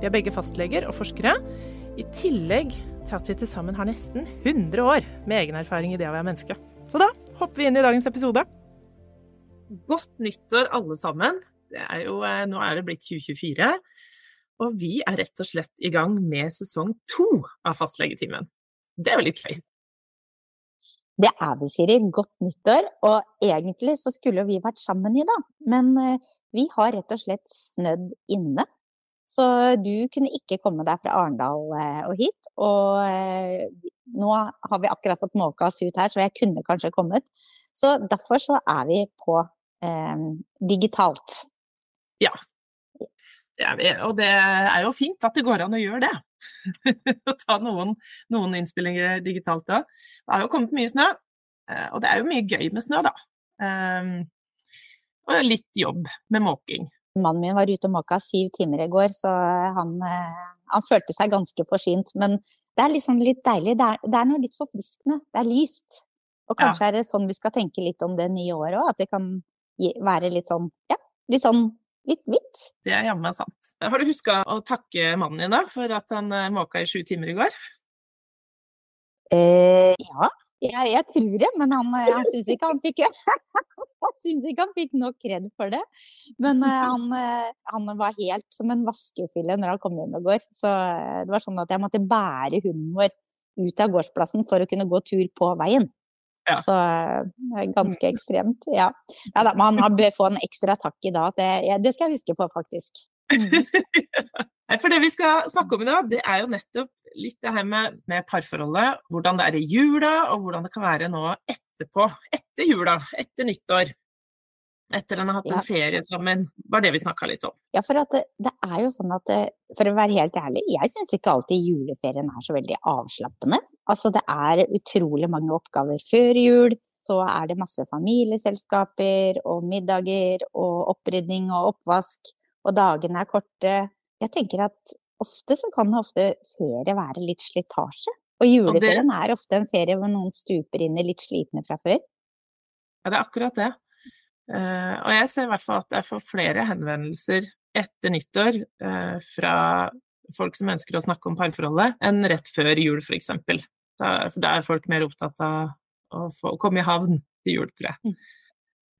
Vi er begge fastleger og forskere, i tillegg til at vi til sammen har nesten 100 år med egen erfaring i det å være menneske. Så da hopper vi inn i dagens episode. Godt nyttår, alle sammen. Det er jo, eh, nå er det blitt 2024, og vi er rett og slett i gang med sesong to av Fastlegetimen. Det er jo litt gøy. Det er vi, Siri. Godt nyttår. Og egentlig så skulle vi vært sammen i dag, men eh, vi har rett og slett snødd inne. Så du kunne ikke komme deg fra Arendal eh, og hit. Og eh, nå har vi akkurat fått måka oss ut her, så jeg kunne kanskje kommet. Så derfor så er vi på eh, digitalt. Ja. Og det er jo fint at det går an å gjøre det. Å ta noen, noen innspillinger digitalt òg. Det har jo kommet mye snø, eh, og det er jo mye gøy med snø, da. Um, og litt jobb med måking. Mannen min var ute og måka syv timer i går, så han, eh, han følte seg ganske forsynt. Men det er liksom litt deilig. Det er, det er noe litt forfriskende. Det er lyst. Og kanskje er det sånn vi skal tenke litt om det nye året òg, at det kan være litt sånn, ja, litt sånn litt hvitt. Det er jammen sant. Har du huska å takke mannen din da, for at han eh, måka i sju timer i går? Eh, ja, jeg, jeg tror det, men han, jeg syns ikke han fikk Jeg syns ikke han fikk nok kred for det. Men eh, han, eh, han var helt som en vaskefille når han kom hjem i går. Så eh, det var sånn at jeg måtte bære hunden vår ut av gårdsplassen for å kunne gå tur på veien. Ja. Så eh, ganske ekstremt, ja. ja da, men han bør få en ekstra takk i dag. Det, det skal jeg huske på, faktisk. Nei, For det vi skal snakke om i dag, det er jo nettopp litt det her med, med parforholdet. Hvordan det er i jula, og hvordan det kan være nå etterpå. Etter jula, etter nyttår. Etter en har hatt Ja. en ferie sammen. Var det vi snakka litt om. Ja, for at det, det er jo sånn at For å være helt ærlig, jeg syns ikke alltid juleferien er så veldig avslappende. Altså det er utrolig mange oppgaver før jul. Så er det masse familieselskaper og middager og opprydning og oppvask. Og dagene er korte. Jeg tenker at ofte så kan ofte ferie være litt slitasje. Og juleferien er ofte en ferie hvor noen stuper inn i litt slitne fra før. Ja, det er akkurat det. Eh, og jeg ser i hvert fall at jeg får flere henvendelser etter nyttår eh, fra folk som ønsker å snakke om parforholdet, enn rett før jul, f.eks. Da, for da er folk mer opptatt av å få, å komme i havn til jul, tror jeg.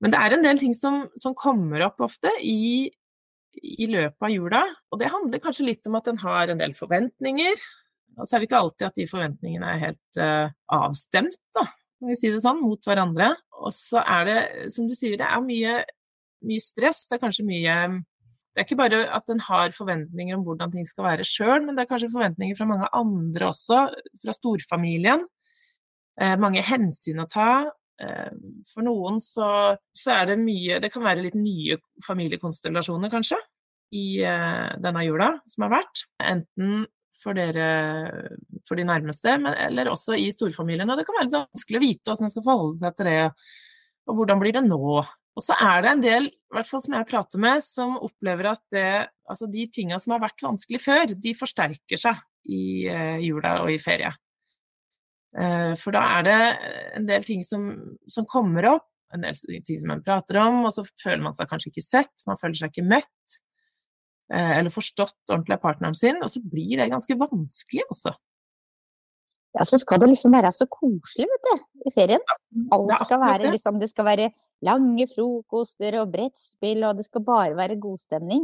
Men det er en del ting som, som kommer opp ofte i, i løpet av jula, og det handler kanskje litt om at en har en del forventninger. Og så er det ikke alltid at de forventningene er helt uh, avstemt, da kan vi si det sånn, mot hverandre. Og så er det, som du sier, det er mye, mye stress. Det er kanskje mye Det er ikke bare at en har forventninger om hvordan ting skal være sjøl, men det er kanskje forventninger fra mange andre også, fra storfamilien. Eh, mange hensyn å ta. Eh, for noen så, så er det mye Det kan være litt nye familiekonstellasjoner, kanskje, i eh, denne jula som har vært. Enten for dere, for de nærmeste, men, eller også i storfamilien. Og det kan være litt vanskelig å vite hvordan en skal forholde seg til det, og hvordan blir det nå. Og så er det en del, hvert fall som jeg prater med, som opplever at det, altså de tinga som har vært vanskelig før, de forsterker seg i eh, jula og i ferie. Eh, for da er det en del ting som, som kommer opp, en del ting som man prater om, og så føler man seg kanskje ikke sett, man føler seg ikke møtt eh, eller forstått ordentlig av partneren sin, og så blir det ganske vanskelig, altså. Ja, så skal det liksom være så koselig, vet du, i ferien. Alt skal være liksom Det skal være lange frokoster og brettspill, og det skal bare være god stemning.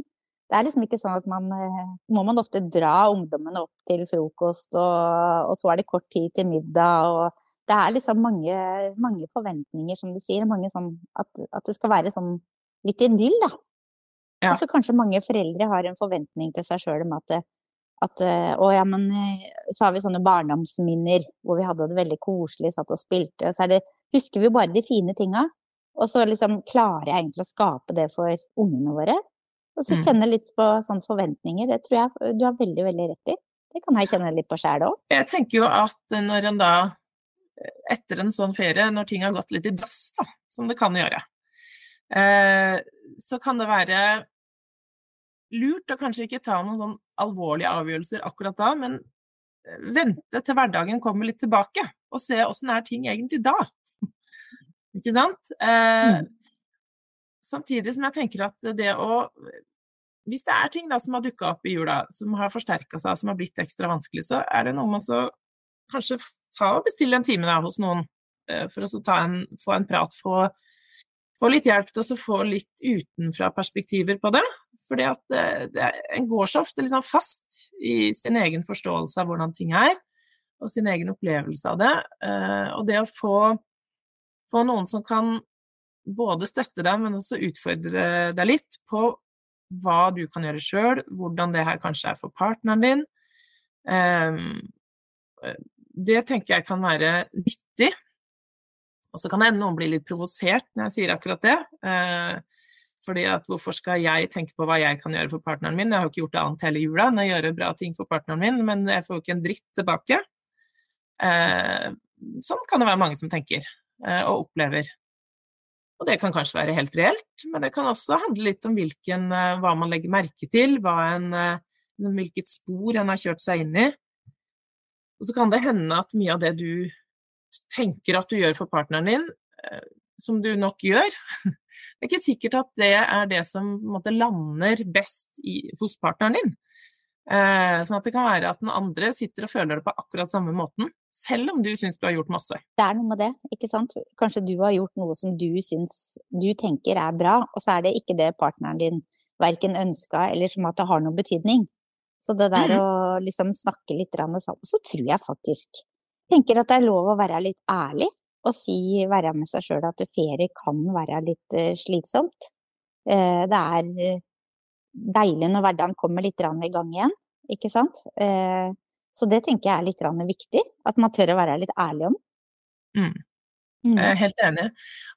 Det er liksom ikke sånn at man eh, Må man ofte dra ungdommene opp til frokost, og, og så er det kort tid til middag, og det er liksom mange, mange forventninger, som du sier. Mange sånn at, at det skal være sånn litt idyll, da. Ja. Og så kanskje mange foreldre har en forventning til seg sjøl om at, at eh, å ja, men eh, så har vi sånne barndomsminner hvor vi hadde det veldig koselig, satt og spilte. Og så er det, husker vi bare de fine tinga. Og så liksom klarer jeg egentlig å skape det for ungene våre. Og så Mm. kjenne litt på sånne forventninger. Det tror jeg du har veldig, veldig rett i. Det kan jeg kjenne litt på sjæl òg. Jeg tenker jo at når en da, etter en sånn ferie, når ting har gått litt i dass, da, som det kan gjøre, eh, så kan det være lurt å kanskje ikke ta noen sånn alvorlige avgjørelser akkurat da, men eh, vente til hverdagen kommer litt tilbake, og se åssen er ting egentlig da. Ikke sant? Eh, Mm. Samtidig som jeg tenker at det å Hvis det er ting da som har dukka opp i jula, som har forsterka seg, som har blitt ekstra vanskelig, så er det noe med å kanskje ta og bestille en time da, hos noen, eh, for å en, få en prat, få, få litt hjelp til å få litt utenfra-perspektiver på det. Fordi at det, det, en går så ofte liksom fast i sin egen forståelse av hvordan ting er, og sin egen opplevelse av det. Eh, og det å få, få noen som kan både støtte deg, men også utfordre deg litt på hva du kan gjøre sjøl, hvordan det her kanskje er for partneren din. Ehm, det tenker jeg kan være nyttig. Og så kan det hende noen blir litt provosert når jeg sier akkurat det. Eh, fordi at hvorfor skal jeg tenke på hva jeg kan gjøre for partneren min? Jeg har jo ikke gjort det annet hele jula enn å gjøre bra ting for partneren min, men jeg får jo ikke en dritt tilbake. Eh, sånn kan det være mange som tenker eh, og opplever. Og det kan kanskje være helt reelt, men det kan også handle litt om hvilken, eh, hva man legger merke til, en, eh, hvilket spor en har kjørt seg inn i. Og så kan det hende at mye av det du tenker at du gjør for partneren din, eh, som du nok gjør, det er ikke sikkert at det er det som måte, lander best i, hos partneren din. Eh, sånn at det kan være at den andre sitter og føler det på akkurat samme måten, selv om du syns du har gjort masse. Det er noe med det, ikke sant. Kanskje du har gjort noe som du syns du tenker er bra, og så er det ikke det partneren din verken ønska eller som at det har noen betydning. Så det der Mhm. å liksom snakke litt sammen, så tror jeg faktisk tenker at det er lov å være litt ærlig og si, være med seg sjøl at ferie kan være litt eh, slitsomt. Eh, det er deilig når hverdagen kommer litt i gang igjen, ikke sant. Eh, så det tenker jeg er litt viktig, at man tør å være litt ærlig om. Mm. Mm. Jeg er helt enig.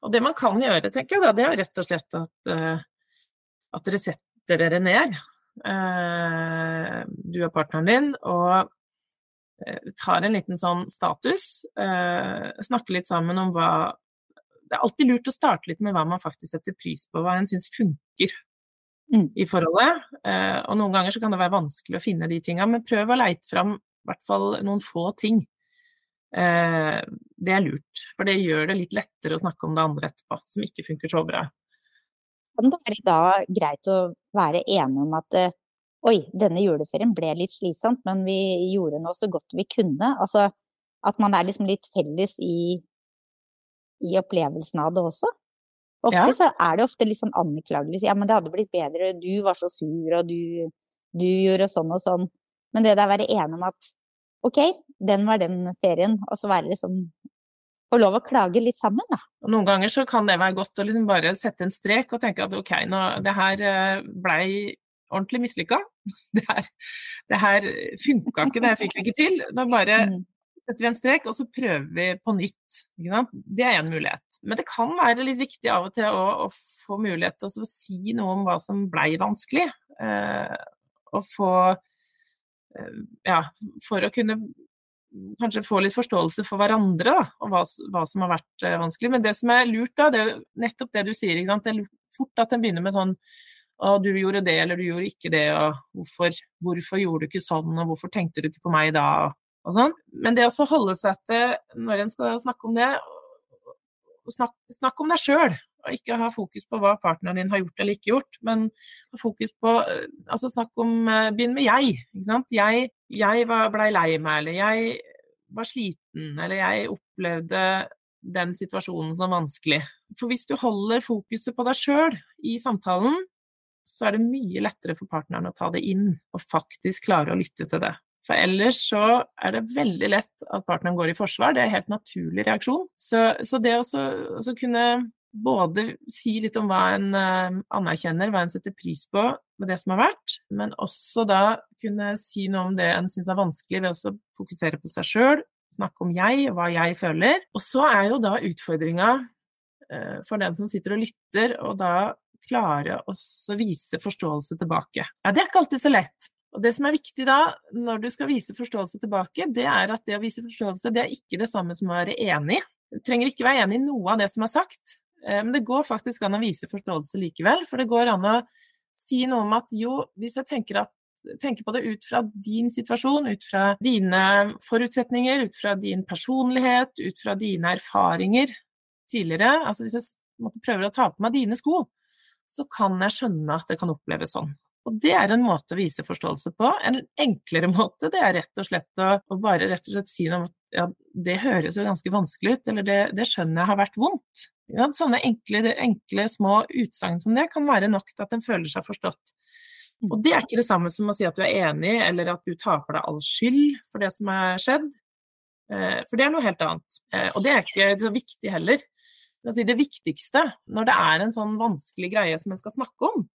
Og det man kan gjøre, tenker jeg da, det er rett og slett at, eh, at dere setter dere ned, eh, du og partneren din, og tar en liten sånn status. snakker litt sammen om hva Det er alltid lurt å starte litt med hva man faktisk setter pris på, hva en syns funker Mm. i forholdet. Eh, og noen ganger så kan det være vanskelig å finne de tinga, men prøv å leite fram i hvert fall noen få ting. Eh, det er lurt, for det gjør det litt lettere å snakke om det andre etterpå, som ikke funker så bra. Kan det være da greit å være enig om at eh, oi, denne juleferien ble litt slitsomt, men vi gjorde nå så godt vi kunne. Altså at man er liksom litt felles i, i opplevelsen av det også. Ofte Ja. så er det ofte litt sånn anklagelig. Ja, men det hadde blitt bedre, du var så sur, og du, du gjorde sånn og sånn. Men det der å være enig om at ok, den var den ferien, og så være liksom Få lov å klage litt sammen, da. Og noen ganger så kan det være godt å liksom bare sette en strek og tenke at ok, nå, det her eh, blei ordentlig mislykka. Det her, det her funka ikke, det her fikk vi ikke til. Nå bare Mm. Setter vi en strek, og så prøver vi på nytt. Det er en mulighet. Men det kan være litt viktig av og til å, å få mulighet til å si noe om hva som blei vanskelig. Eh, og få eh, Ja, for å kunne kanskje få litt forståelse for hverandre, da, og hva, hva som har vært eh, vanskelig. Men det som er lurt, da, det er nettopp det du sier. Det er fort at en begynner med sånn å, du gjorde det, eller du gjorde ikke det, og hvorfor, hvorfor gjorde du ikke sånn, og hvorfor tenkte du ikke på meg da, og, sånn. Men det å holde seg til, når en skal snakke om det, snakk, snakke om deg sjøl, og ikke ha fokus på hva partneren din har gjort eller ikke gjort, men ha fokus på eh, Altså snakk om eh, Begynn med jeg. Ikke sant? Jeg, jeg blei lei meg, eller jeg var sliten, eller jeg opplevde den situasjonen som vanskelig. For hvis du holder fokuset på deg sjøl i samtalen, så er det mye lettere for partneren å ta det inn og faktisk klare å lytte til det. For ellers så er det veldig lett at partneren går i forsvar, det er en helt naturlig reaksjon. Så, så det å kunne både si litt om hva en uh, anerkjenner, hva en setter pris på med det som har vært, men også da kunne si noe om det en syns er vanskelig ved å fokusere på seg sjøl, snakke om jeg hva jeg føler. Og så er jo da utfordringa uh, for den som sitter og lytter, og da klare å vise forståelse tilbake. Ja, det er ikke alltid så lett. Og Det som er viktig da, når du skal vise forståelse tilbake, det er at det å vise forståelse, det er ikke det samme som å være enig. Du trenger ikke være enig i noe av det som er sagt, Eh, men det går faktisk an å vise forståelse likevel. For det går an å si noe om at jo, hvis jeg tenker, at, tenker på det ut fra din situasjon, ut fra dine forutsetninger, ut fra din personlighet, ut fra dine erfaringer tidligere, altså hvis jeg prøver å ta på meg dine sko, så kan jeg skjønne at det kan oppleves sånn. Og det er en måte å vise forståelse på. En enklere måte det er rett og slett å, å bare rett og slett si noe om at ja, det høres jo ganske vanskelig ut, eller det, det skjønner jeg har vært vondt. Ja, sånne enkle, enkle små utsagn som det kan være nok til at en føler seg forstått. Mm. Og det er ikke det samme som å si at du er enig, eller at du tar på deg all skyld for det som er skjedd. Eh, for det er noe helt annet. Eh, og det er ikke så viktig heller. Det viktigste når det er en sånn vanskelig greie som en skal snakke om,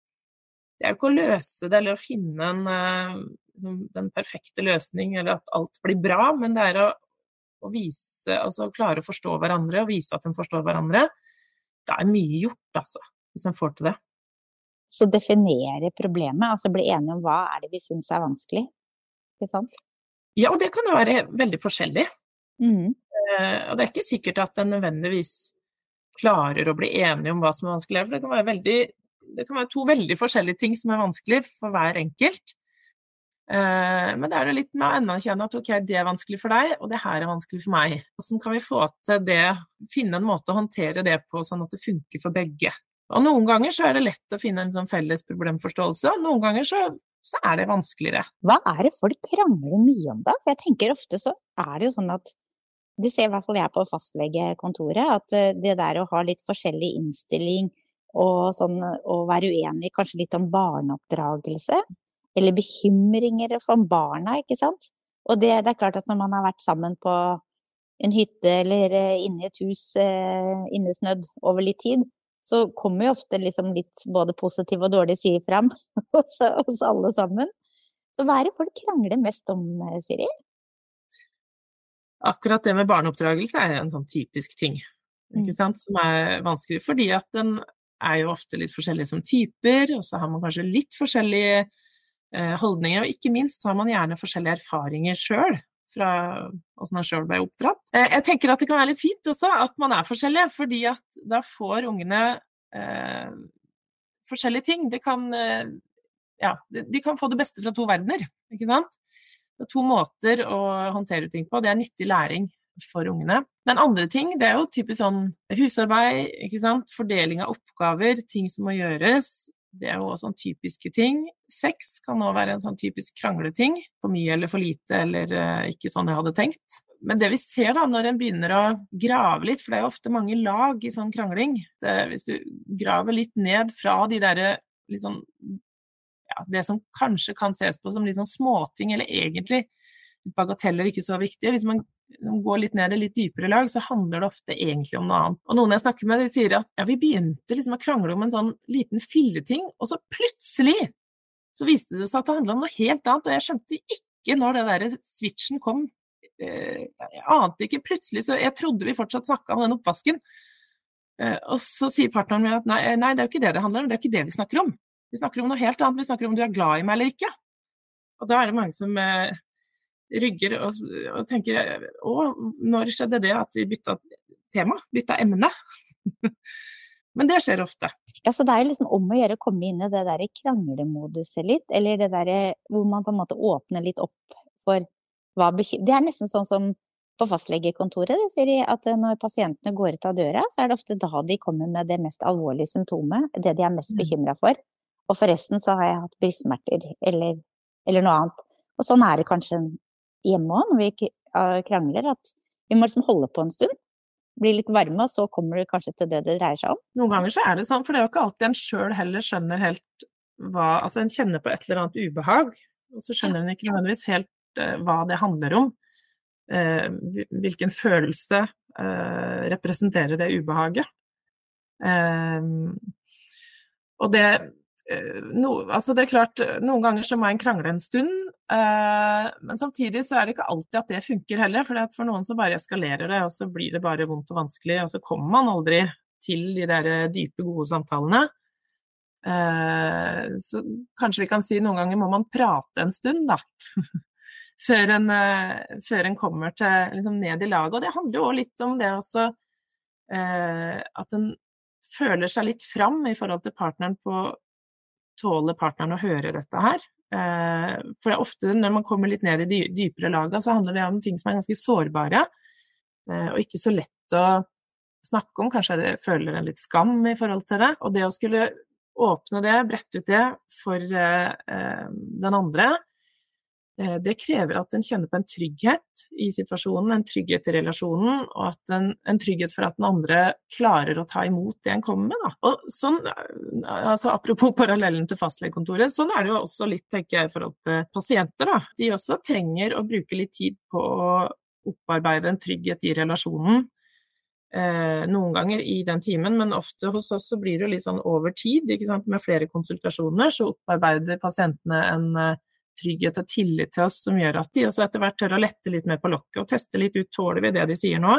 det er jo ikke å løse det eller å finne en, eh, liksom, den perfekte løsning eller at alt blir bra, men det er å, å vise, altså klare å forstå hverandre og vise at en forstår hverandre. Det er mye gjort, altså, hvis en får til det. Så definere problemet, altså bli enige om hva er det vi syns er vanskelig, ikke sant? Ja, og det kan jo være veldig forskjellig. Mm. Eh, og det er ikke sikkert at en nødvendigvis klarer å bli enige om hva som er vanskelig, for det kan være veldig det kan være to veldig forskjellige ting som er vanskelig for hver enkelt. Eh, men det er det litt med å anerkjenne at ok, det er vanskelig for deg, og det her er vanskelig for meg. Hvordan kan vi få til det, finne en måte å håndtere det på sånn at det funker for begge. Og Noen ganger så er det lett å finne en sånn felles problemforståelse, og noen ganger så, så er det vanskeligere. Hva er det folk krangler mye om da? For jeg tenker ofte så er det jo sånn at det ser i hvert fall jeg på fastlegekontoret, at eh, det der å ha litt forskjellig innstilling og sånn og være uenig kanskje litt om barneoppdragelse. Eller bekymringer for barna, ikke sant. Og det, det, er klart at når man har vært sammen på en hytte eller eh, inne i et hus eh, innesnødd over litt tid, så kommer jo ofte liksom litt både positive og dårlige sider fram hos, hos alle sammen. Så hva er det folk krangler mest om, eh, Siri? Akkurat det med barneoppdragelse er en sånn typisk ting. Ikke mm. sant? Som er vanskelig fordi at den er jo ofte litt forskjellige som typer, og så har man kanskje litt forskjellige eh, holdninger. Og ikke minst har man gjerne forskjellige erfaringer sjøl fra åssen man sjøl ble oppdratt. Eh, jeg tenker at det kan være litt fint også at man er forskjellige, fordi at da får ungene eh, forskjellige ting. Det kan, eh, ja, de kan få det beste fra to verdener, ikke sant. Det er to måter å håndtere ting på. Det er nyttig læring for ungene. Men andre ting, det er jo typisk sånn husarbeid, ikke sant. Fordeling av oppgaver, ting som må gjøres. Det er jo også sånn typiske ting. Sex kan òg være en sånn typisk krangleting. For mye eller for lite, eller uh, ikke sånn jeg hadde tenkt. Men det vi ser da, når en begynner å grave litt, for det er jo ofte mange lag i sånn krangling det, Hvis du graver litt ned fra de derre liksom ja, Det som kanskje kan ses på som litt sånn småting, eller egentlig bagateller ikke så viktige. Hvis man går litt ned i litt dypere lag, så handler det ofte egentlig om noe annet. Og noen jeg snakker med, de sier at ja, vi begynte liksom å krangle om en sånn liten filleting, og så plutselig så viste det seg at det handla om noe helt annet, og jeg skjønte ikke når det der switchen kom. Eh, jeg ante ikke plutselig, så jeg trodde vi fortsatt snakka om den oppvasken. Eh, og så sier partneren min at nei, nei, det er jo ikke det det handler om, det er ikke det vi snakker om. Vi snakker om noe helt annet, vi snakker om du er glad i meg eller ikke. Og da er det mange som eh, rygger og, og tenker Å, når skjedde det at vi bytta tema? Bytta emne? Men det skjer ofte. Ja, Så det er liksom om å gjøre å komme inn i det der kranglemoduset litt, eller det der hvor man på en måte åpner litt opp for hva bekymrer Det er nesten sånn som på fastlegekontoret, det sier de, at når pasientene går ut av døra, så er det ofte da de kommer med det mest alvorlige symptomet, det de er mest mm. bekymra for. Og forresten så har jeg hatt brystsmerter, eller, eller noe annet. Og sånn er det kanskje hjemme òg, når vi krangler, at vi må liksom holde på en stund. Bli litt varme, og så kommer det kanskje til det det dreier seg om. Noen ganger så er det sånn, for det er jo ikke alltid en sjøl heller skjønner helt hva Altså en kjenner på et eller annet ubehag, og så skjønner en ikke nødvendigvis helt uh, hva det handler om. Uh, hvilken følelse uh, representerer det ubehaget. og det no, altså det er klart, Noen ganger så må en krangle en stund, men samtidig så er det ikke alltid at det funker heller. For for noen så bare eskalerer det, og så blir det bare vondt og vanskelig, og så kommer man aldri til de der dype, gode samtalene. Eh, så kanskje vi kan si noen ganger må man prate en stund, da. før, en, eh, før en kommer til, liksom ned i laget. Og det handler jo òg litt om det også eh, at en føler seg litt fram i forhold til partneren på Tåler partneren å høre dette her? For det er ofte når man kommer litt ned i de dypere lagene, så handler det om ting som er ganske sårbare, og ikke så lett å snakke om. Kanskje jeg føler en litt skam i forhold til det. Og det å skulle åpne det, brette ut det for eh, eh, den andre, eh, det krever at en kjenner på en trygghet i situasjonen, en trygghet i relasjonen, og en, en, trygghet for at den andre klarer å ta imot det en kommer med. Sånn, altså Apropos parallellen til fastlegekontoret, sånn er det jo også litt tenker jeg, i forhold til pasienter. Da. De også trenger å bruke litt tid på å opparbeide en trygghet i relasjonen eh, noen ganger i den timen, men ofte hos oss så blir det litt sånn over tid. Med flere konsultasjoner så opparbeider pasientene en eh, trygghet og tillit til oss som gjør at de også etter hvert tør å lette litt mer på lokket og teste litt ut tåler vi det de sier nå.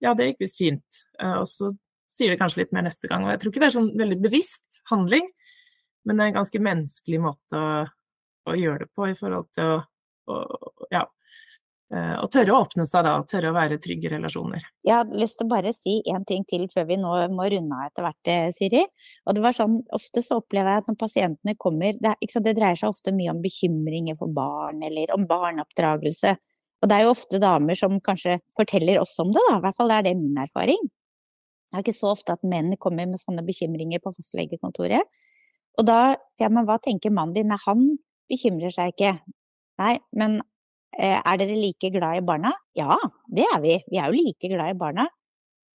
Ja, det gikk visst fint. Eh, og så sier de kanskje litt mer neste gang. Og jeg tror ikke det er sånn veldig bevisst handling, men det er en ganske menneskelig måte å, å gjøre det på i forhold til å, å ja, og tørre å åpne seg da, tørre å være trygge relasjoner. Jeg hadde lyst til å bare si en ting til før vi nå må runde av etter hvert, eh, Siri. Og det var sånn, Ofte så opplever jeg at når pasientene kommer det, sant, det, dreier seg ofte mye om bekymringer for barn, eller om barneoppdragelse. Og det er jo ofte damer som kanskje forteller oss om det, da. I hvert fall er det min erfaring. Det er ikke så ofte at menn kommer med sånne bekymringer på fastlegekontoret. Og da, ja, men hva tenker mannen din? Nei, han bekymrer seg ikke. Nei, men Eh, er dere like glad i barna? Ja, det er vi. Vi er jo like glad i barna.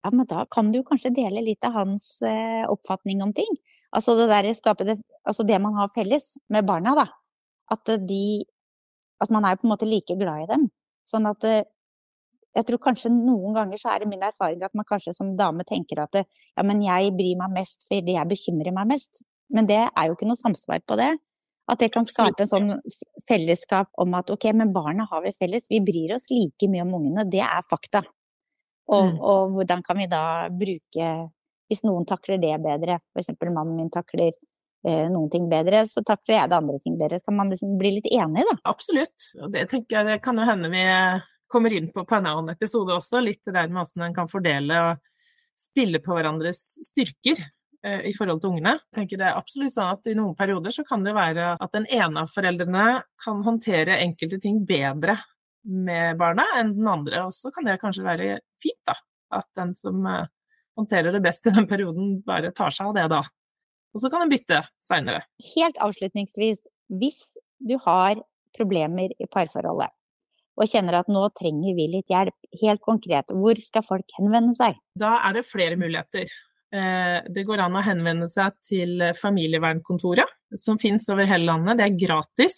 Ja, men da kan du kanskje dele litt av hans eh, oppfatning om ting. Altså det derre skape det, altså det man har felles med barna, da. At de At man er på en måte like glad i dem. Sånn at eh, jeg tror kanskje noen ganger så er det min erfaring at man kanskje som dame tenker at ja, men jeg bryr meg mest fordi jeg bekymrer meg mest. Men det er jo ikke noe samsvar på det. At det kan skape en sånn fellesskap om at ok, men barna har vi felles, vi bryr oss like mye om ungene, det er fakta. Og, mm. og hvordan kan vi da bruke Hvis noen takler det bedre, f.eks. mannen min takler eh, noen ting bedre, så takler jeg det andre ting bedre. Så man liksom blir litt enig, da. Absolutt. Og det tenker jeg det kan jo hende vi kommer inn på på en annen episode også. Litt det der med hvordan en kan fordele og spille på hverandres styrker. Eh, i forhold til ungene. Jeg tenker det er absolutt sånn at I noen perioder så kan det være at den ene av foreldrene kan håndtere enkelte ting bedre med barna enn den andre. Og så kan det kanskje være fint da, at den som eh, håndterer det best i den perioden, bare tar seg av det da. Og så kan en bytte seinere. Helt avslutningsvis, hvis du har problemer i parforholdet og kjenner at nå trenger vi litt hjelp, helt konkret, hvor skal folk henvende seg? Da er det flere muligheter. Eh, det går an å henvende seg til familievernkontoret, som finnes over hele landet. Det er gratis.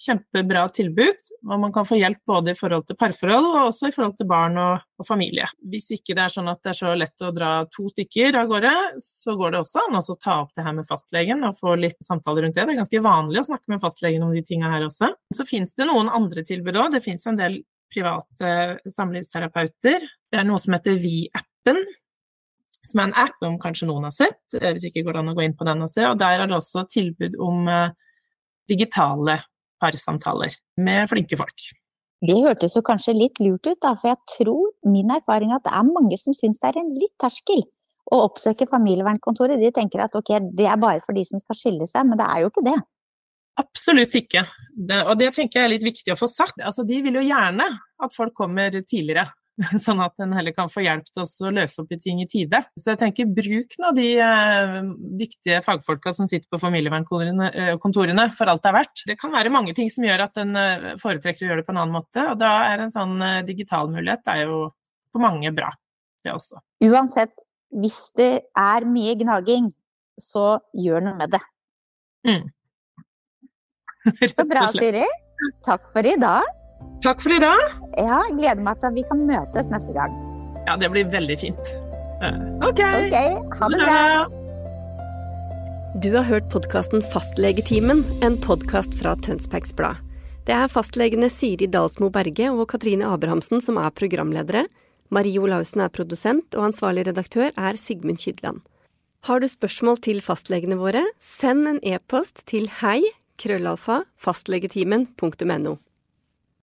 Kjempebra tilbud. Og man kan få hjelp både i forhold til parforhold og også i forhold til barn og, og, familie. Hvis ikke det er sånn at det er så lett å dra to stykker av gårde, så går det også an å ta opp det her med fastlegen og få litt samtaler rundt det. Det er ganske vanlig å snakke med fastlegen om de tinga her også. Så finnes det noen andre tilbud òg. Det finnes en del private samlivsterapeuter. Det er noe som heter Vi-appen som er en app om kanskje noen har sett, eh, hvis ikke går det an å gå inn på den og se. Og der er det også tilbud om eh, digitale parsamtaler med flinke folk. Det hørtes jo kanskje litt lurt ut, da, for jeg tror min erfaring er at det er mange som syns det er en litt terskel å oppsøke familievernkontoret. De tenker at ok, det er bare for de som skal skille seg, men det er jo ikke det. Absolutt ikke. Det, og det tenker jeg er litt viktig å få sagt. Altså, de vil jo gjerne at folk kommer tidligere. sånn at en heller kan få hjelp til å løse opp i ting i tide. Så jeg tenker bruk nå de eh, dyktige fagfolka som sitter på familievernkontorene eh, for alt det er verdt. Det kan være mange ting som gjør at en eh, foretrekker å gjøre det på en annen måte, og da er en sånn digital mulighet det er jo for mange bra, det også. Uansett, hvis det er mye gnaging, så gjør noe med det. Mm. Så bra, Siri. Takk for i dag. Takk for i dag. Ja, jeg gleder meg til at vi kan møtes neste gang. Ja, det blir veldig fint. Eh, OK. okay ha det bra. Du har hørt podkasten Fastlegetimen, en podkast fra Tønsbergs Blad. Det er fastlegene Siri Dalsmo Berge og Katrine Abrahamsen som er programledere. Marie Olaussen er produsent, og ansvarlig redaktør er Sigmund Kydland. Har du spørsmål til fastlegene våre, send en e-post til hei krøllalfa fastlegetimen.no.